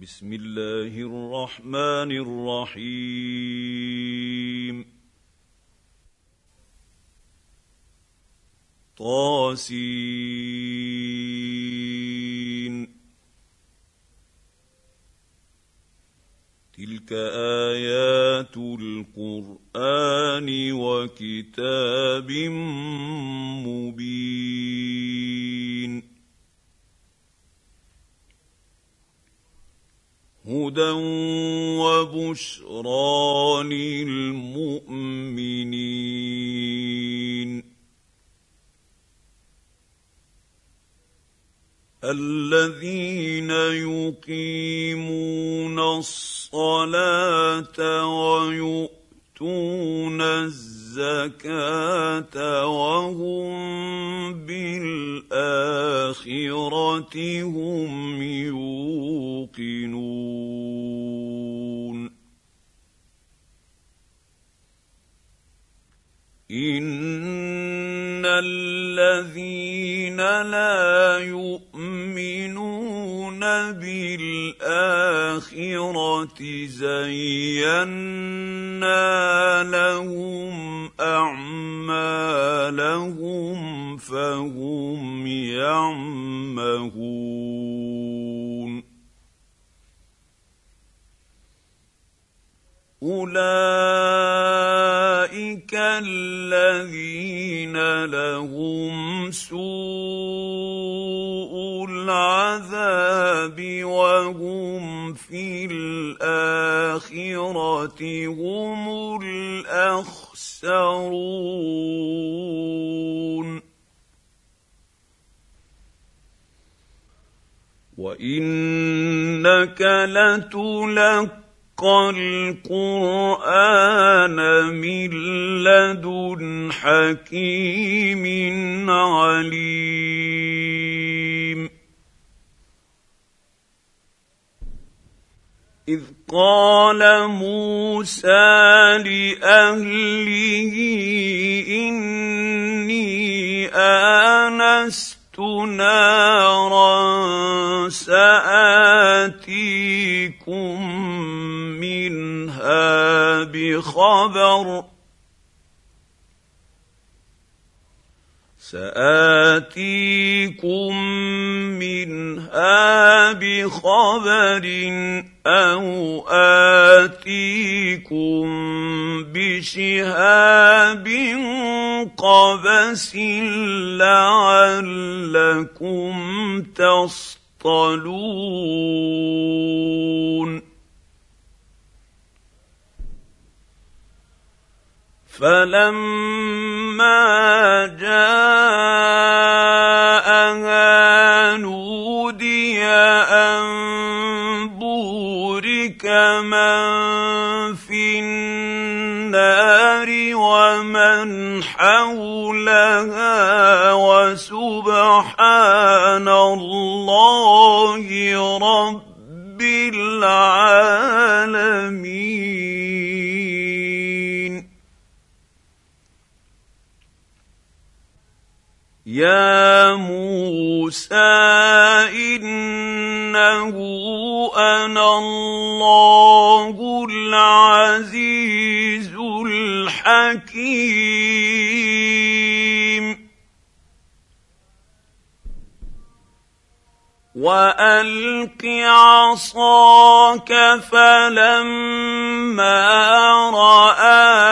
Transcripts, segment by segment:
بسم الله الرحمن الرحيم طاسين تلك ايات القران وكتاب مبين وبشرى العذاب وهم في الآخرة هم الأخسرون. وإنك لتلقى القرآن من لدن حكيم عليم. إذ قال موسى لأهله إني آنست نارا سآتيكم منها بخبر سآتيكم منها بخبر أو آتيكم بشهاب قبس لعلكم تصطلون فلما جاءها نودي ان بورك من في النار ومن حولها وسبحان الله رب العالمين يا موسى انه أنا الله العزيز الحكيم والق عصاك فلما راها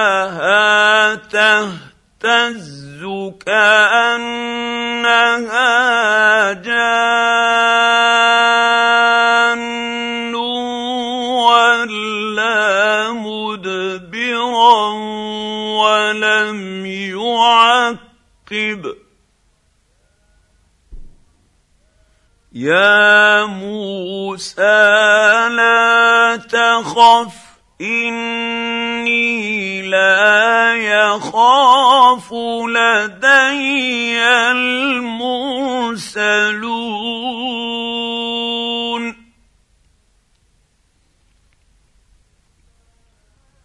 تهتز كأنها جان ولا مدبرا ولم يعقب. يا موسى لا تخف اني لا يخاف لدي المرسلون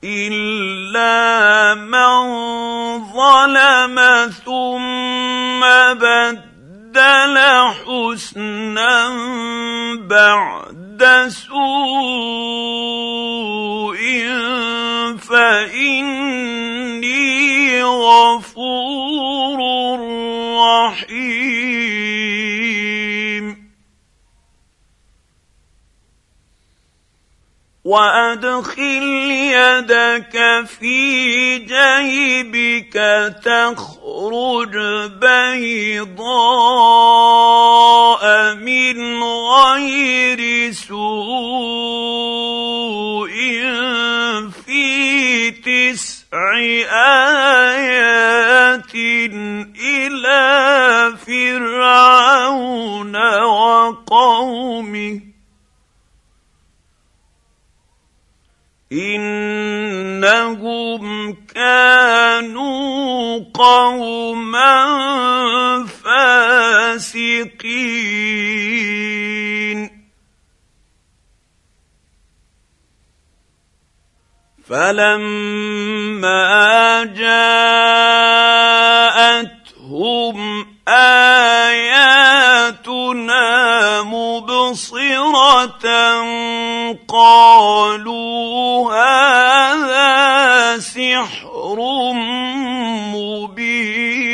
الا من ظلم ثم بدل حسنا بعد سوء فاني غفور رحيم وادخل يدك في جيبك تخرج بيضاء من غير سوء في تسع ايات إلى فرعون وقومه إنهم كانوا قوما فاسقين. فلما جاءتهم اياتنا مبصره قالوا هذا سحر مبين.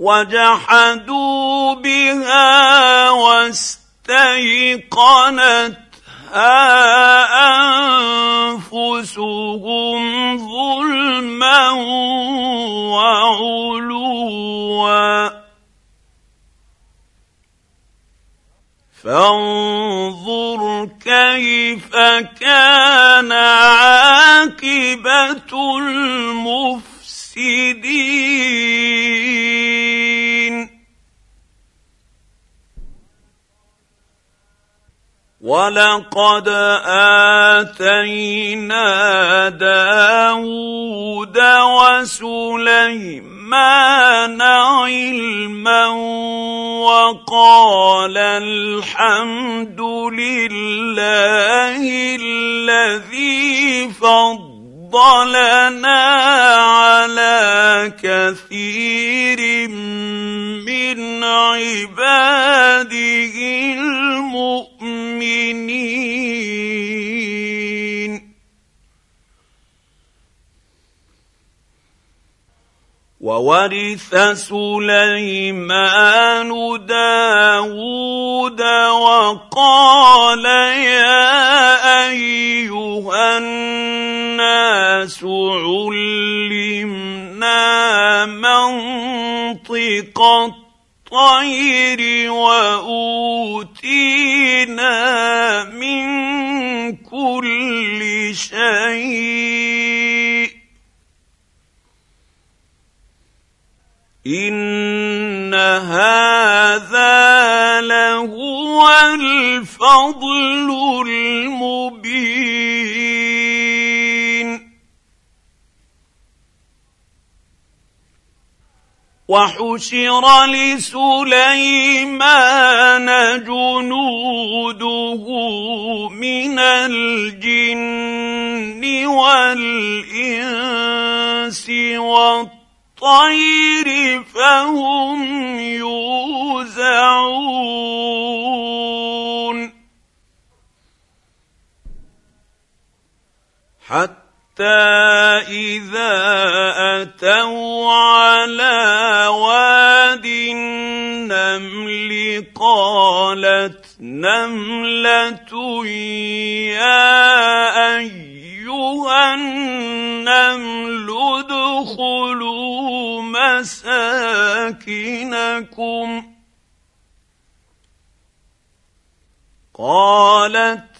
وجحدوا بها واستيقنت أنفسهم ظلما وعلوا. فانظر كيف كان عاقبة المفسدين. ولقد آتينا داود وسليمان علما وقال الحمد لله الذي فضلنا على كثير من عباده المؤمنين. وورث سليمان داود وقال يا أيها الناس علمنا منطق الطير وأوتينا من كل شيء. إن هذا لهو الفضل المبين. وحشر لسليمان جنوده من الجن والإنس والطير فهم يوزعون. حتى إذا أتوا على واد النمل قالت نملة يا أيها النمل ادخلوا مساكنكم قالت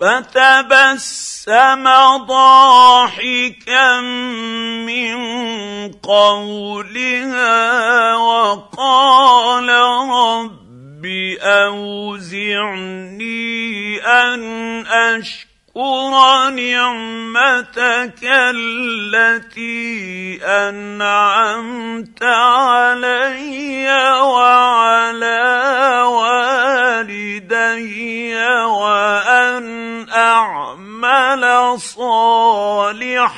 فتبسم ضاحكا من قولها وقال رب أوزعني أن أشكر نعمتك التي أنعمت علي وعلى والدي وأن أعمل صالحا.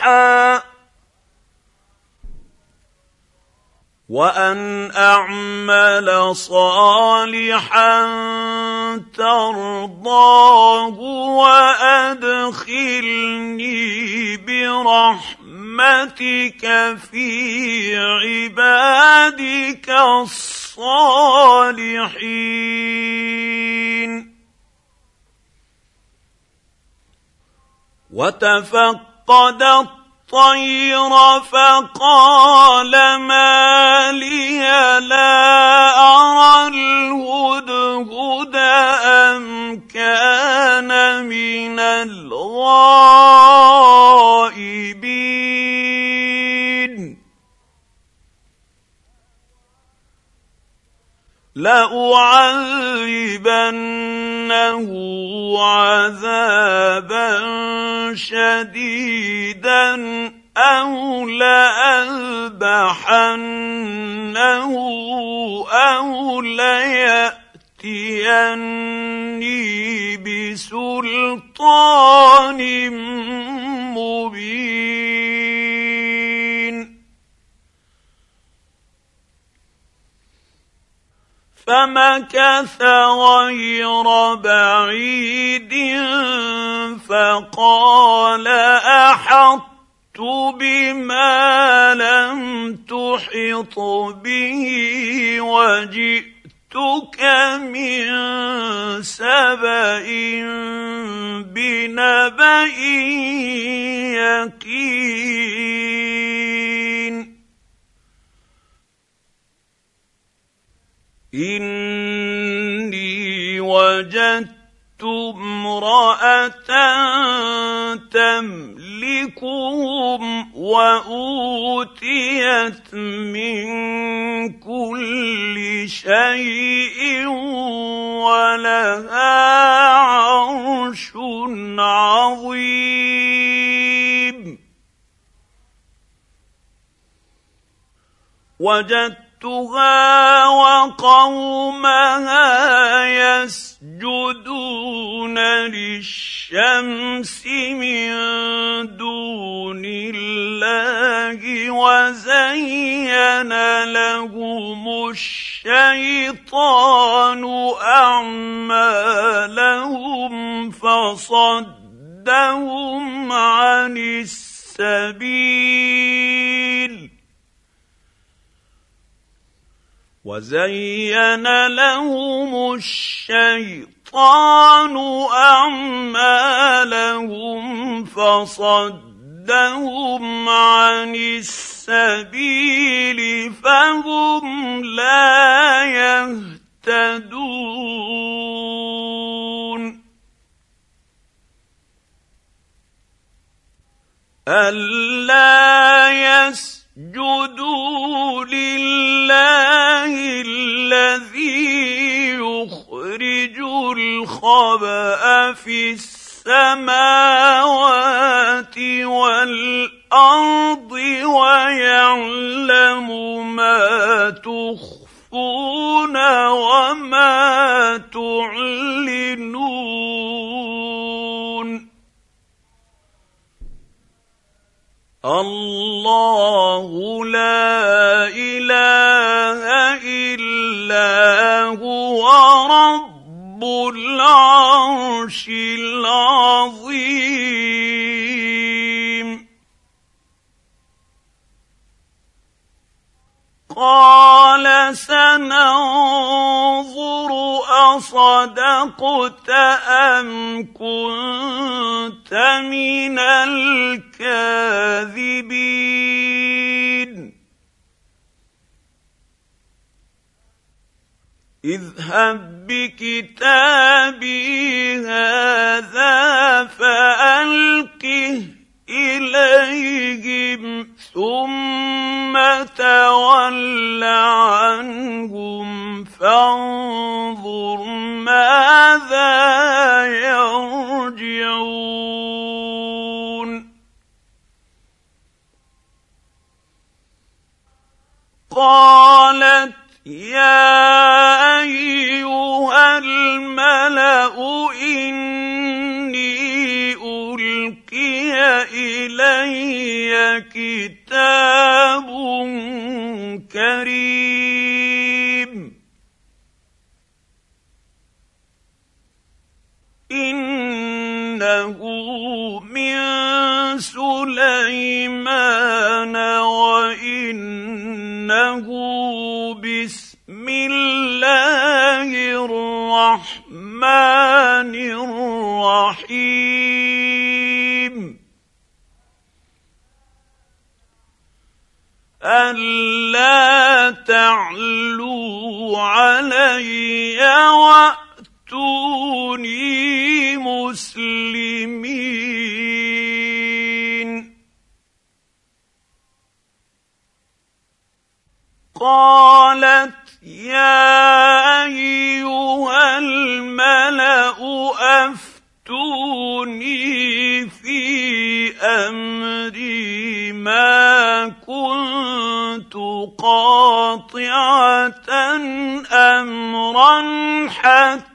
وأن أعمل صالحا ترضاه وأدخلني برحمتك في عبادك الصالحين. وتفقد الطير فقال ما لي لا أرى الهدهد أم كان من الغائبين. لأعذبنه عذابا شديدا أو لأذبحنه أو ليأتيني بسلطان مبين. فمكث غير بعيد فقال أحطت بما لم تحط به وجئتك من سبأ بنبأ يقين وأوتيت من كل شيء ولها عرش عظيم. وجدت وجدتها وقومها يسجدون للشمس من دون الله وزين لهم الشيطان اعمالهم فصدهم عن السبيل وزين لهم الشيطان أعمالهم فصدهم عن السبيل فهم لا يهتدون. ألا يس اسجدوا لله الذي يخرج الخبأ في السماوات والأرض ويعلم ما تخفون وما تعلنون الله لا إله إلا هو رب العرش العظيم. قال سننظر أصدقت أم كنت من الكاذبين. اذهب بكتابي هذا فألقه إليهم. ثم فتول عنهم فانظر ماذا يرجعون. قالت يا أيها الملأ اني إلي كتاب كريم. إنه من سليمان وإنه بسم الله الرحمن الرحيم. ألا تعلوا علي وأتوني مسلمين. قالت يا أيها الملأ افتوني في أمري ما كنت قاطعة أمرا حتى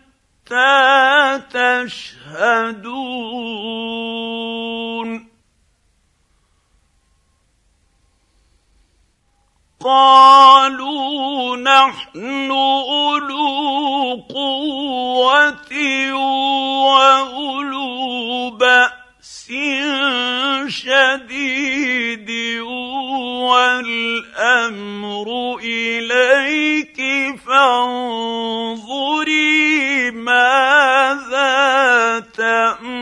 تشهدون. قالوا نحن أولو قوة وأولو بأس شديد والأمر إليك فانظري ماذا تأمرين.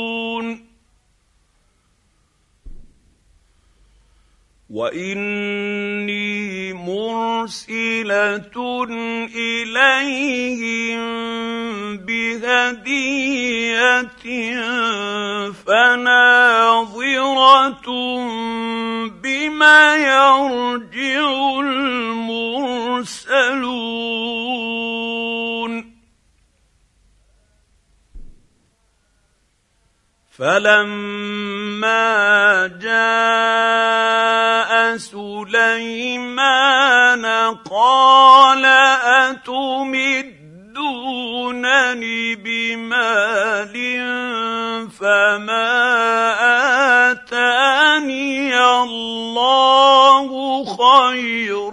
واني مرسله اليهم بهديه فناظره بما يرجع المرسلون فلما جاء سليمان قال اتمدونني بمال فما اتاني الله خير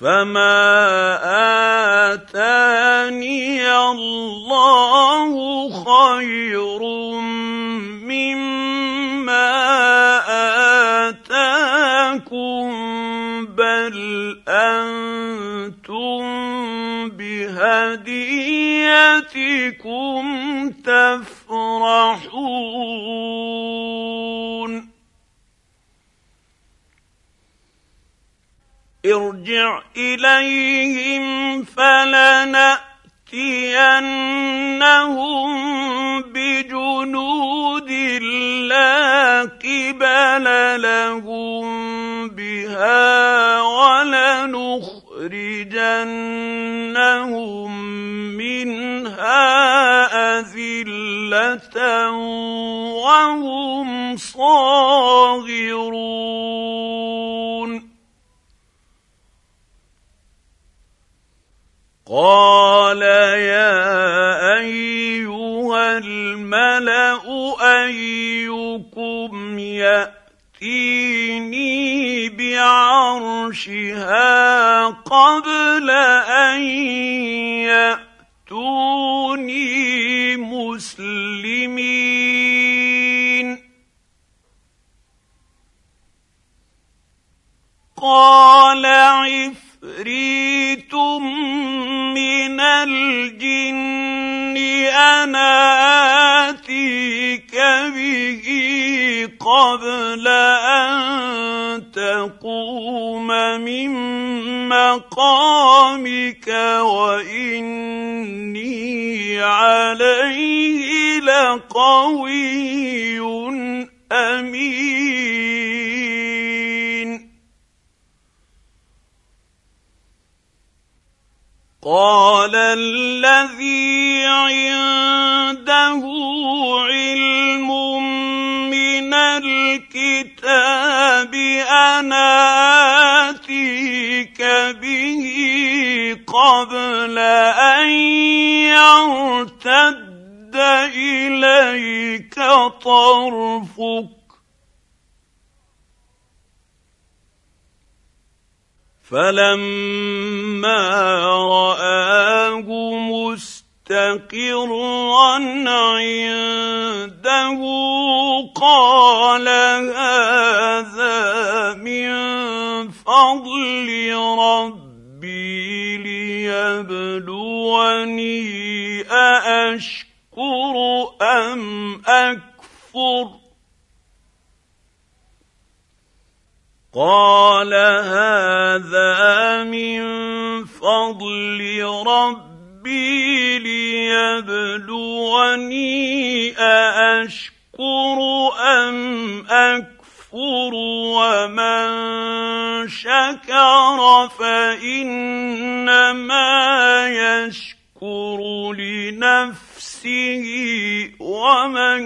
فما اتاني الله خير مما اتاكم بل أنتم بهديتكم تفرحون ارجع إليهم فلنأتينهم بجنود لا قبل لهم بها ولنخرجنهم منها أذلة وهم صاغرون قال يا ايها الملا ايكم ياتيني بعرشها قبل ان ياتوني مسلمين قال عفريت من الجن أنا آتيك به قبل أن تقوم من مقامك وإني عليه لقوي أمين. قال الذي عنده علم من الكتاب أنا اتيك به قبل أن يرتد إليك طرفك فلما رآه مستقرا عنده قال هذا من فضل ربي ليبلوني أأشكر أم أكفر قال هذا من فضل ربي ليبلوني أأشكر أم أكفر ومن شكر فإنما يشكر لنفسه ومن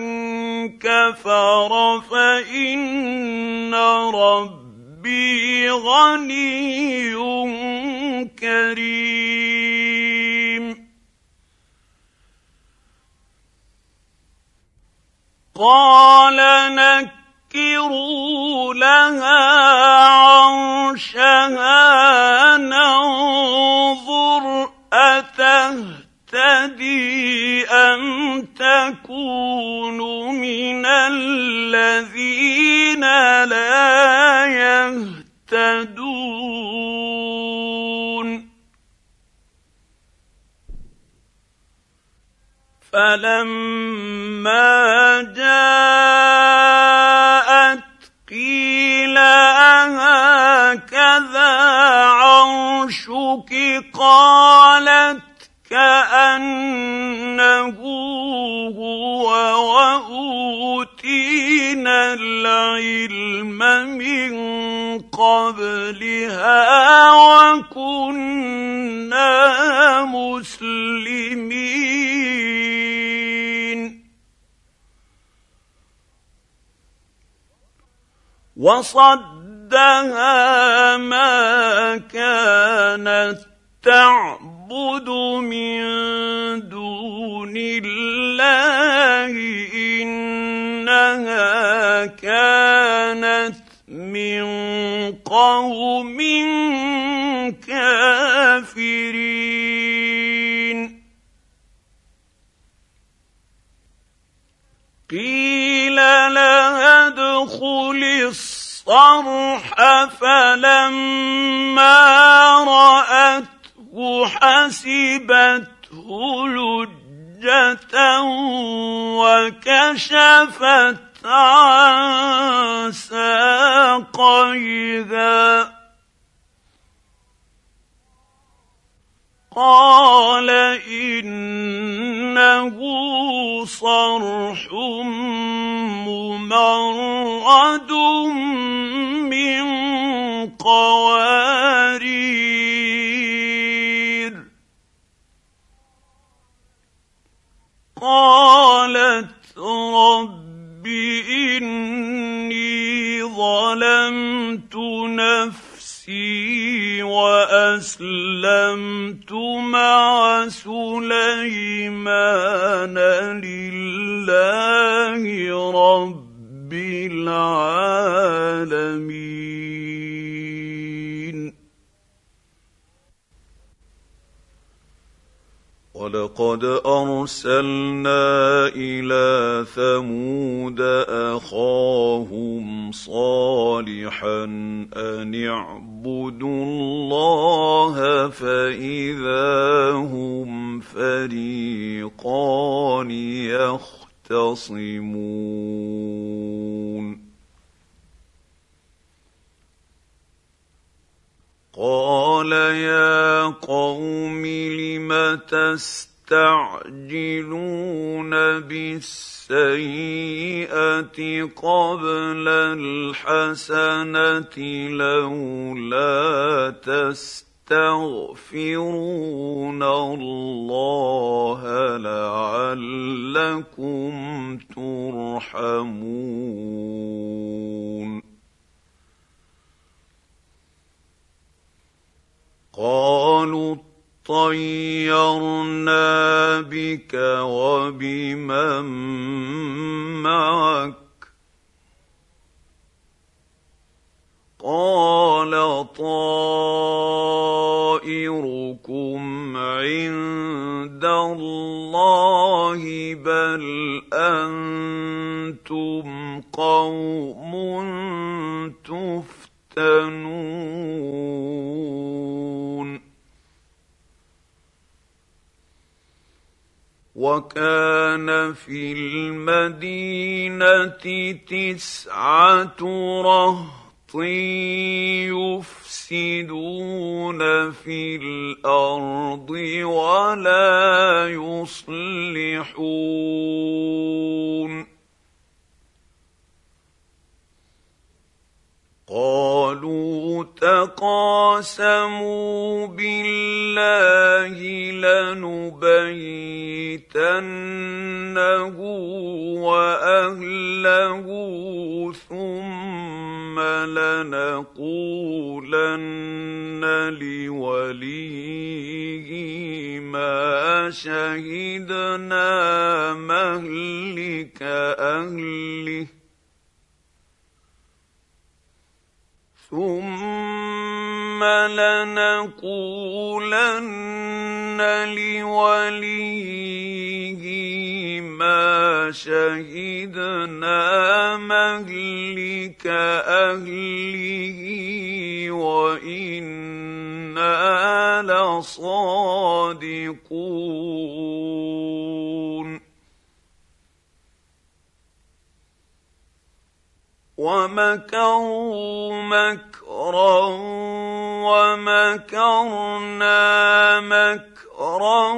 كفر فإن ربي ربي غني كريم. قال نكروا لها عرشها ننظر اتهتدي ام تكون من الذين لا يهتدون. فلما جاءت قيل أهكذا عرشك؟ قالت كأنه هو وأوتينا العلم من قبلها وكنا مسلمين. وصدها ما كانت تعبد من دون الله إنها كانت من قوم كافرين. قيل لها ادخل الصرح فلما راته حسبته لجة وكشفت عن ساقيها. قال إنه صرح ممرد قالت رب إني ظلمت نفسي وأسلمت مع سليمان لله رب العالمين. ولقد ارسلنا إلى ثمود اخاهم صالحا ان اعبدوا الله فاذا هم فريقان يختصمون قال يا قوم لم تستعجلون بالسيئه قبل الحسنه لولا تستغفرون الله لعلكم ترحمون قالوا طيرنا بك وبمن معك. قال طائركم عند الله بل أنتم قوم تفتنون. وكان في المدينة تسعة رهط يفسدون في الأرض ولا يصلحون. قالوا تقاسموا بالله لنبيتنه وأهله ثم لنقولن لوليه ما شهدنا مهلك أهله ثم لنقولن لوليه ما شهدنا مهلك اهله وأنا لصادقون ومكروا مكرا ومكرنا مكرا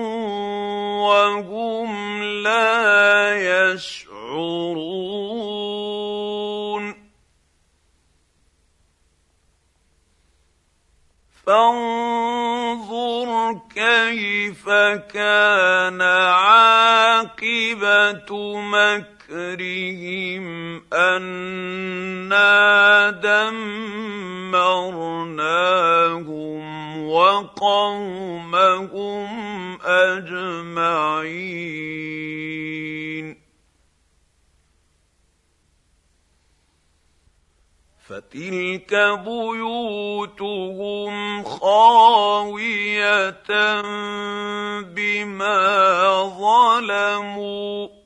وهم لا يشعرون. فانظر كيف كان عاقبة مكر مكرهم أنا دمرناهم وقومهم أجمعين. فتلك بيوتهم خاوية بما ظلموا.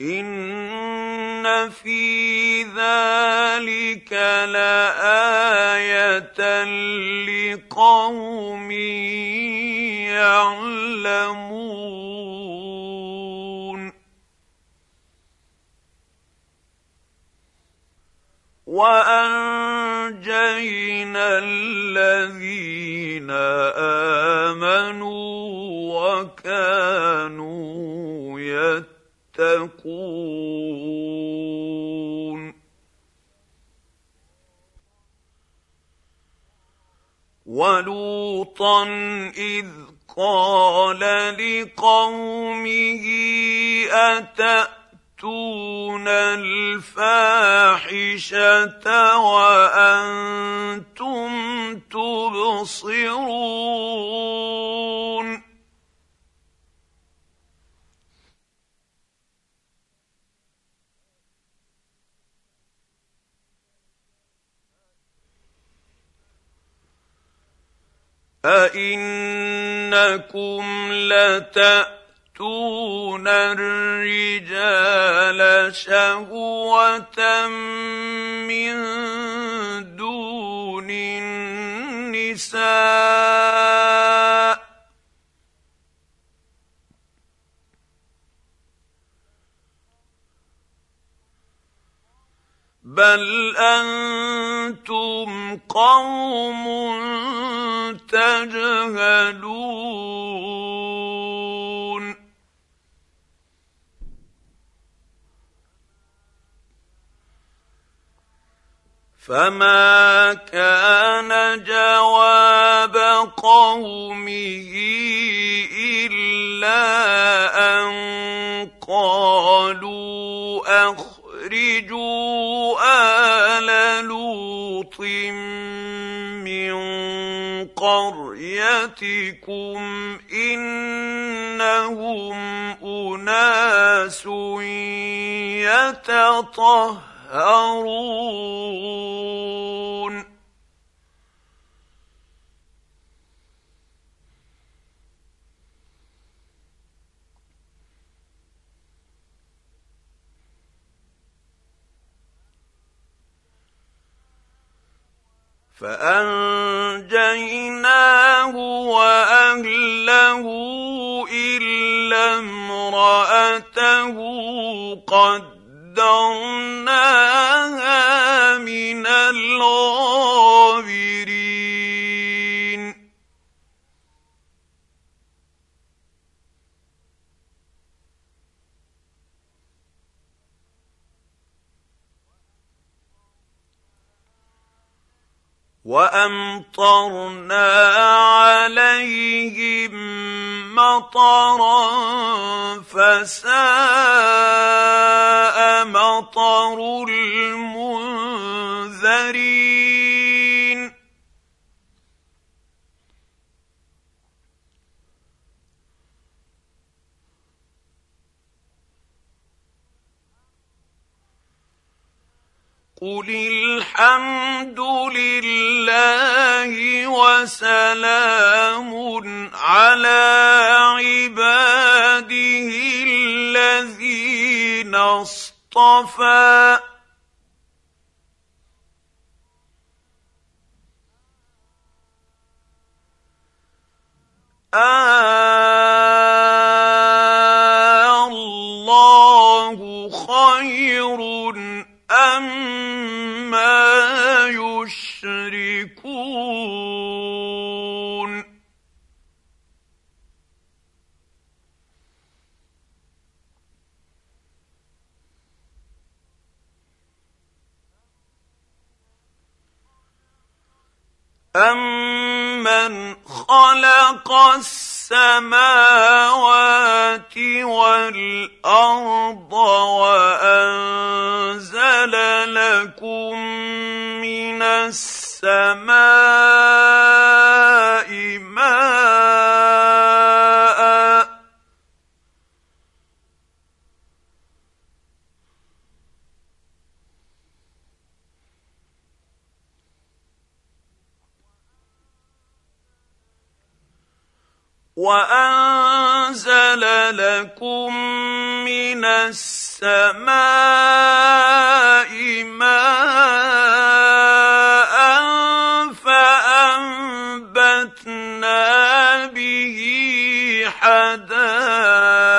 ان في ذلك لايه لقوم يعلمون وانجينا الذين امنوا وكانوا يتقون تتقون. ولوطا إذ قال لقومه أتأتون الفاحشة وأنتم تبصرون؟ أئنكم لتأتون الرجال شهوة من دون النساء بل أنتم قوم تجهلون فما كان جواب قومه الا ان قالوا أخرجوا آل لوط من قريتكم إنهم أناس يتطهرون. فأنجيناه وأهله إلا امرأته قدرناها وأمطرنا عليهم مطرا فساء مطر المنذرين. قل الحمد لله وسلام على عباده الذين اصطفى آه الله خير أما يشركون امن خلق السماوات والأرض وأنزل لكم من السماء وانزل لكم من السماء ماء فانبتنا به حدائق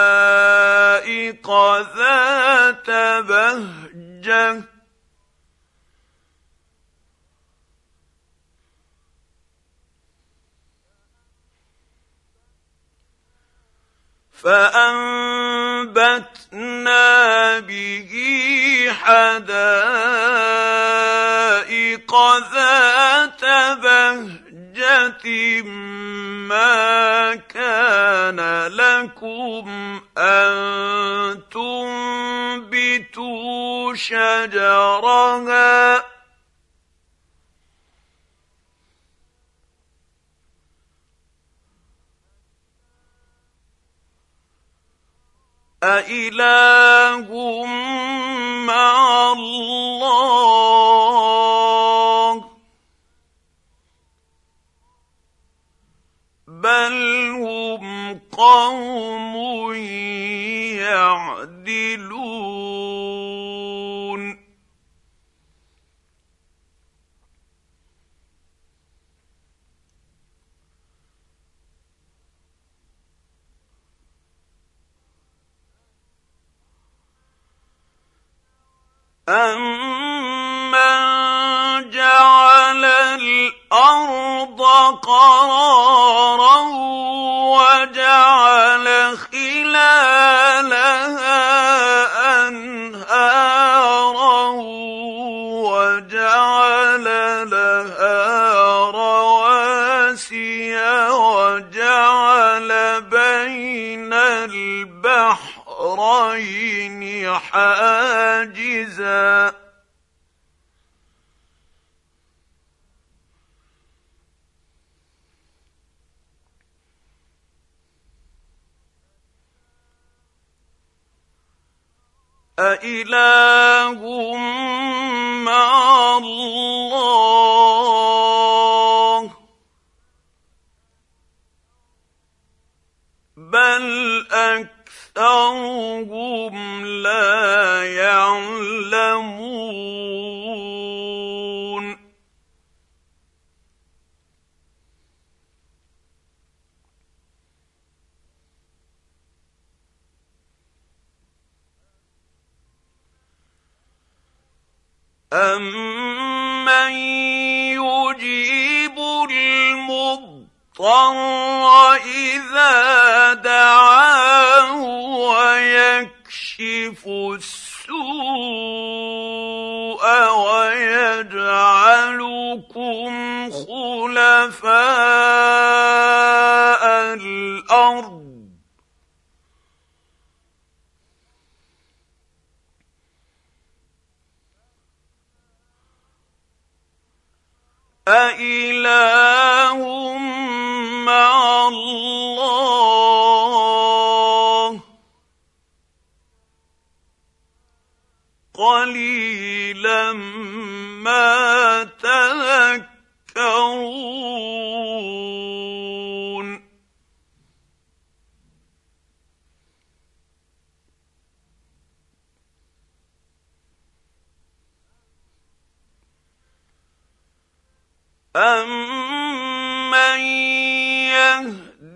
فأنبتنا به حدائق ذات بهجة ما كان لكم أن تنبتوا شجرها أإله مع الله بل هم قوم يعدلون أَمَّن جَعَلَ الْأَرْضَ قَرَارًا وَجَعَلَ خِلَالَهَا أَنْهَارًا حَاجِزًا ۗ. أَإِلَٰهٌ مَّعَ اللَّهِ ۚ. بَلْ أَكْثَرُهُمْ لَا يَعْلَمُونَ. أَمَّن يُجِيبُ الْمُضْطَرَّ إِذَا دَعَاهُ وَيَكْشِفُ السُّوءَ وَيَجْعَلُكُمْ خُلَفَاءَ الْأَرْضِ. أَإِلَٰهٌ مَّعَ اللَّهِ ۚ؟ قَلِيلًا مَّا تَذَكَّرُونَ. أَمَّن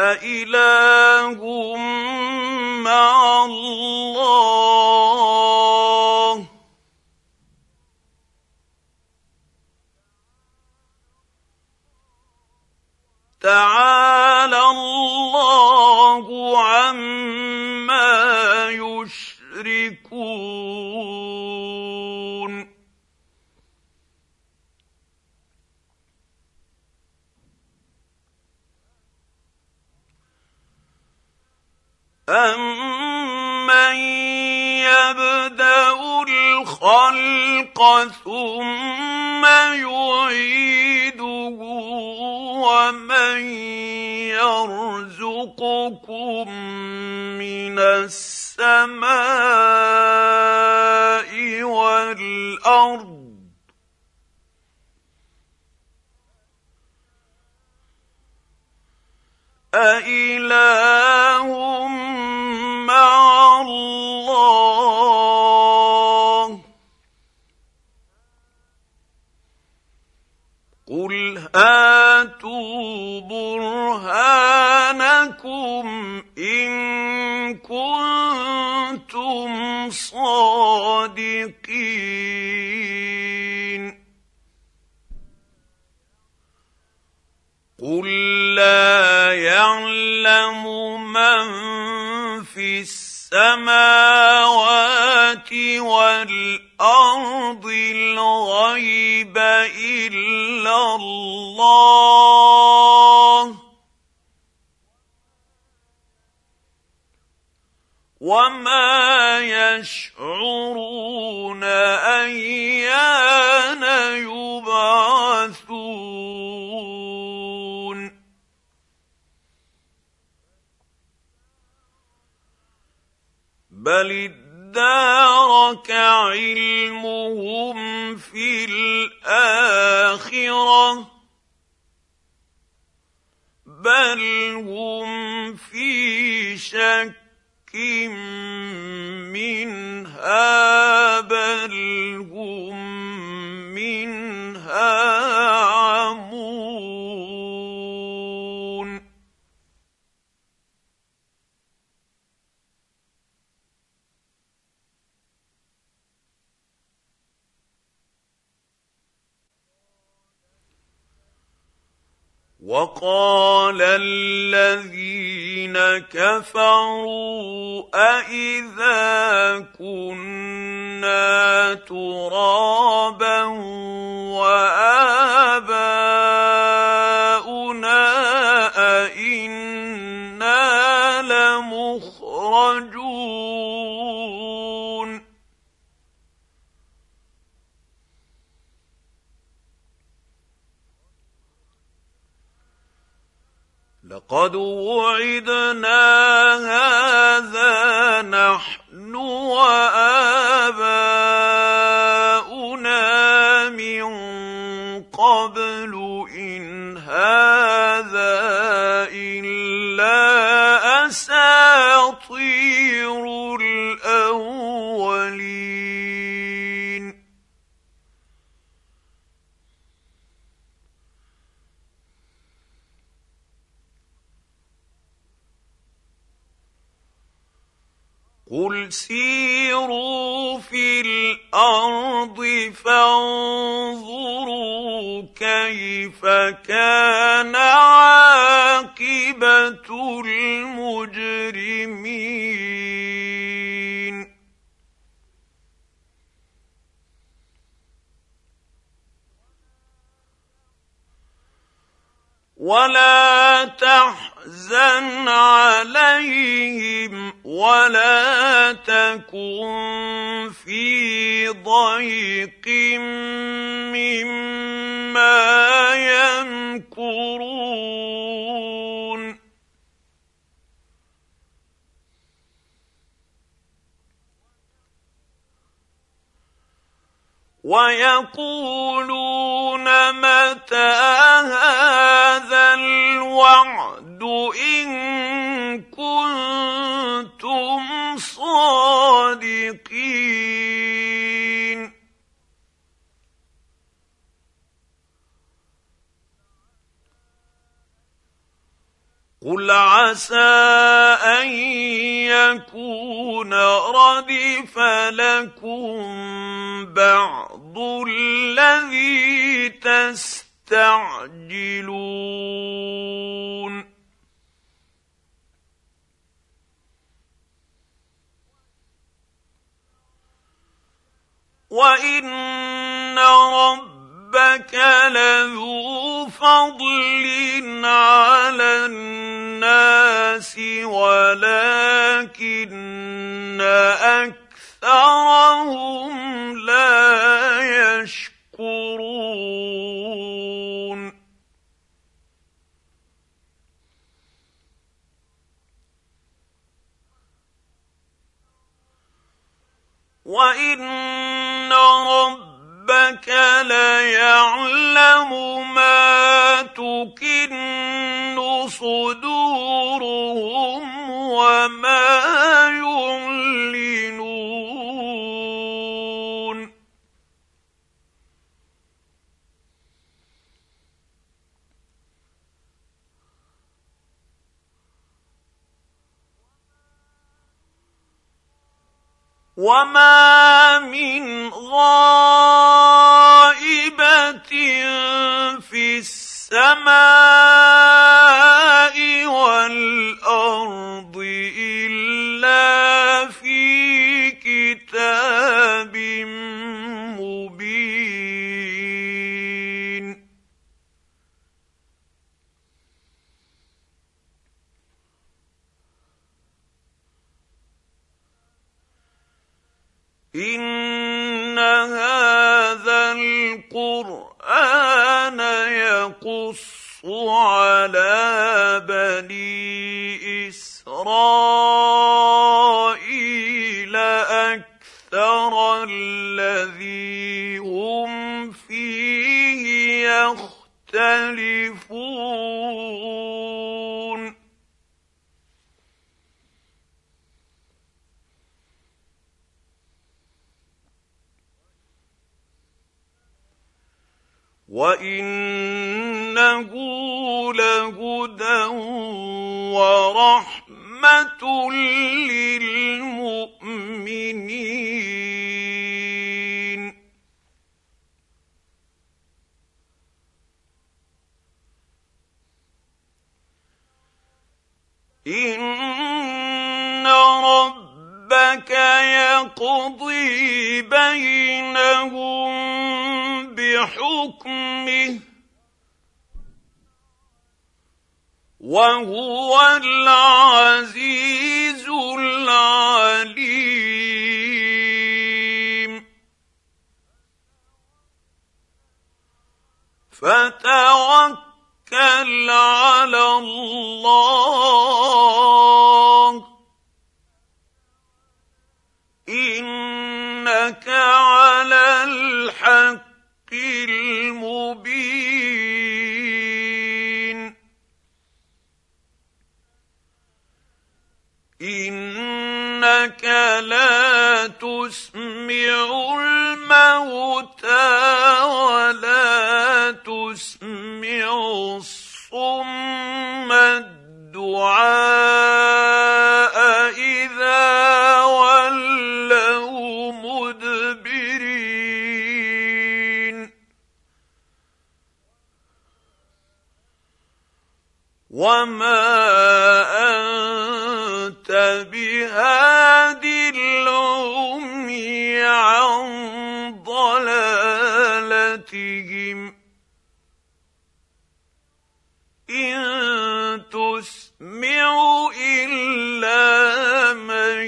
أَإِلَٰهٌ مَّعَ اللَّهِ ۚ. تَعَالَى أَمَّن يَبْدَأُ الْخَلْقَ ثُمَّ يُعِيدُهُ وَمَن يَرْزُقُكُم مِّنَ السَّمَاءِ وَالْأَرْضِ ۚ أَإِلَٰهٌ مَّعَ اللَّهِ ۚ قُلْ هَاتُوا بُرْهَانَكُمْ إِن كُنتُمْ صَادِقِينَ قُل لَّا يَعْلَمُ مَن فِي السَّمَاوَاتِ وَالْأَرْضِ الْغَيْبَ إِلَّا اللَّهُ ۚ وَمَا يَشْعُرُونَ أَيَّانَ يُبْعَثُونَ بَلِ ادَّارَكَ وعلمهم في الاخره بل هم في شك منها بل هم منها عمون وقال الذين كفروا أإذا كنا ترابا وآباؤنا أئنا لمخرجون لقد وعدنا هذا نحن واباؤنا فانظروا كيف كان عاقبة المجرمين. ولا تحزن عليهم ولا تكن في ضيق مما يمكرون. ويقولون متى هذا الوعد إن كنتم صادقين قل عسى ان يكون ردف لكم بعض الذي تستعجلون وان ربك لذو فضل على الناس ولكن أكثرهم لا يشكرون. وإن ربك ليعلم ما تكن صدورهم وما يعلنون. وما من غائبه في السماء والارض الا في كتاب مبين ان هذا القران يقص على بني اسرائيل أكثر الذي هم فيه يختلفون وانه لهدى ورحمه للمؤمنين. ان ربك يقضي بينهم بحكمه وهو العزيز العليم. فتوكل على الله. انك على الحق المبين انك لا تسمع الموتى ولا تسمع الصم الدعاء وما انت بهاد العمي عن ضلالتهم ان تسمع الا من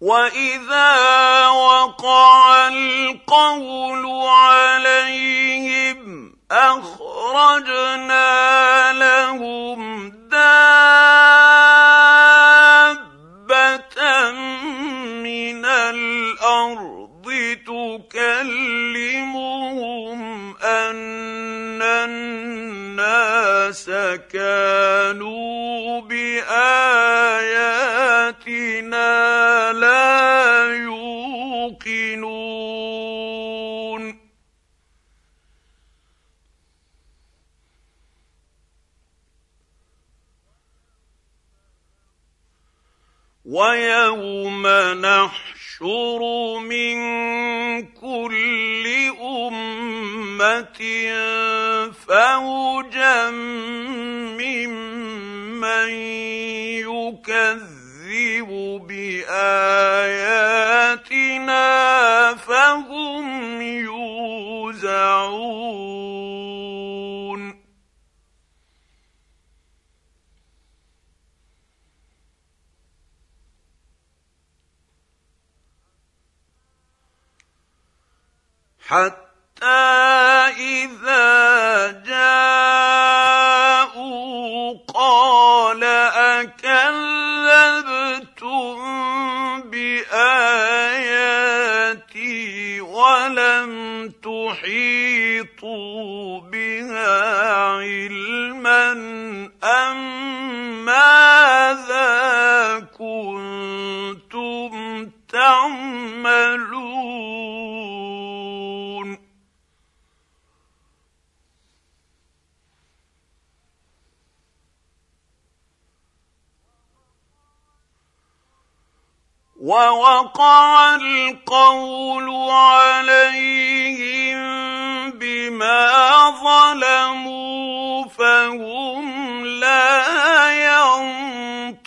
واذا وقع القول عليهم اخرجنا لهم دابه من الأرض تكلمهم ان الناس كانوا بآياتنا لا يوقنون. ويوم نحشر من كل أمة فوجا ممن يكذب بآياتنا فهم يوزعون. حتى اذا جاءوا قال اكذبتم باياتي ولم تحيطوا بها علما ام ماذا كنتم تعملون ووقع القول عليهم بما ظلموا فهم لا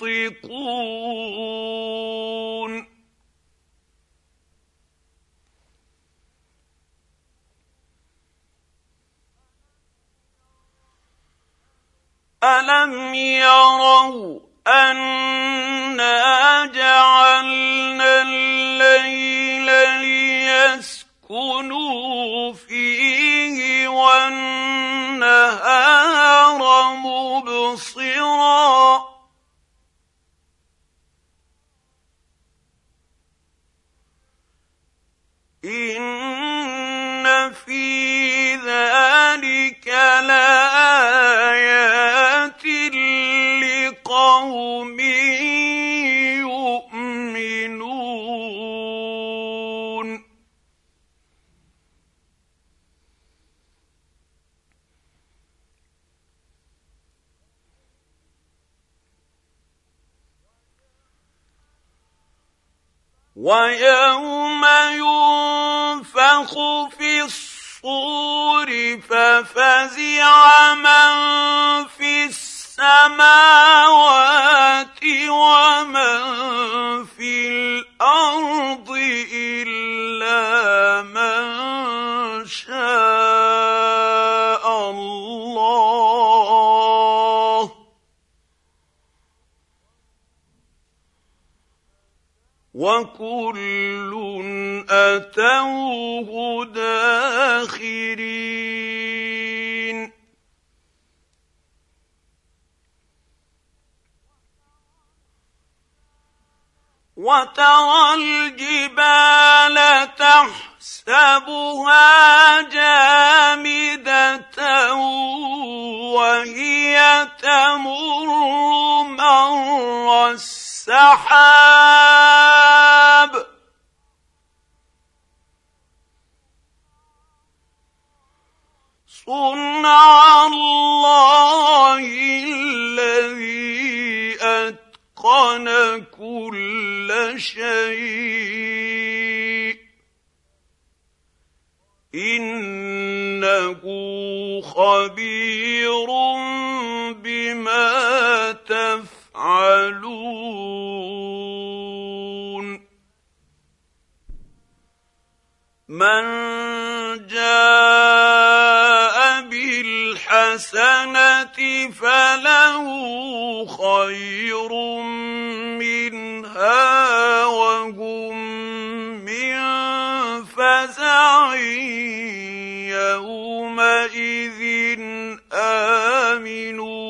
ينطقون. ألم يروا انا جعلنا الليل ليسكنوا فيه والنهار مبصرا ان في ذلك لايات لقوم ويوم ينفخ في الصور ففزع من في السماوات ومن في الأرض إلا من وكل اتوه داخرين وترى الجبال تحسبها جامده وهي تمر مر صنع الله الذي أتقن كل شيء. إنه خبير بما تفعلون من جاء بالحسنة فله خير منها وهم من فزع يومئذ آمنون.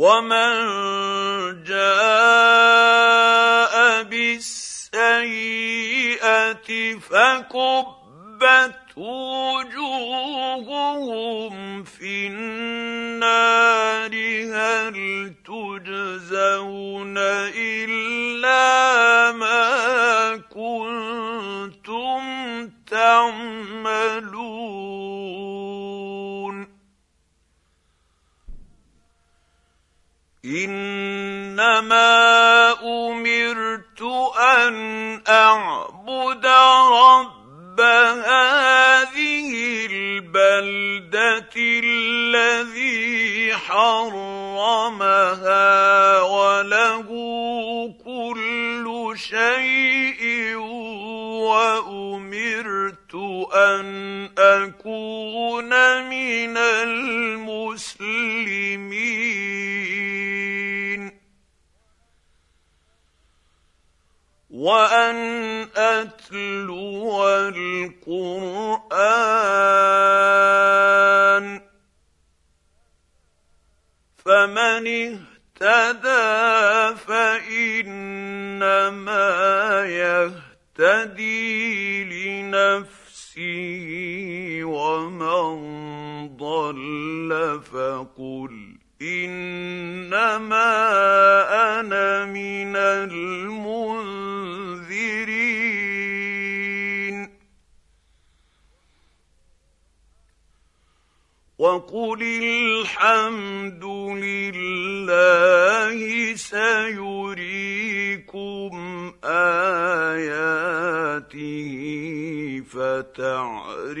ومن جاء بالسيئه فكبت وجوههم في النار هل تجزون الا ما كنتم تعملون إنما أمرت أن أعبد رب هذه البلدة الذي حرمها وله كل شيء وأمرت أن أكون من المسلمين. وأن أتلو القرآن فمن اهتدى فإنما يهتدي لنفسه ومن ضل فقل إنما أنا من المنذرين. وقل الحمد لله سيريكم آياته فتعرفونها.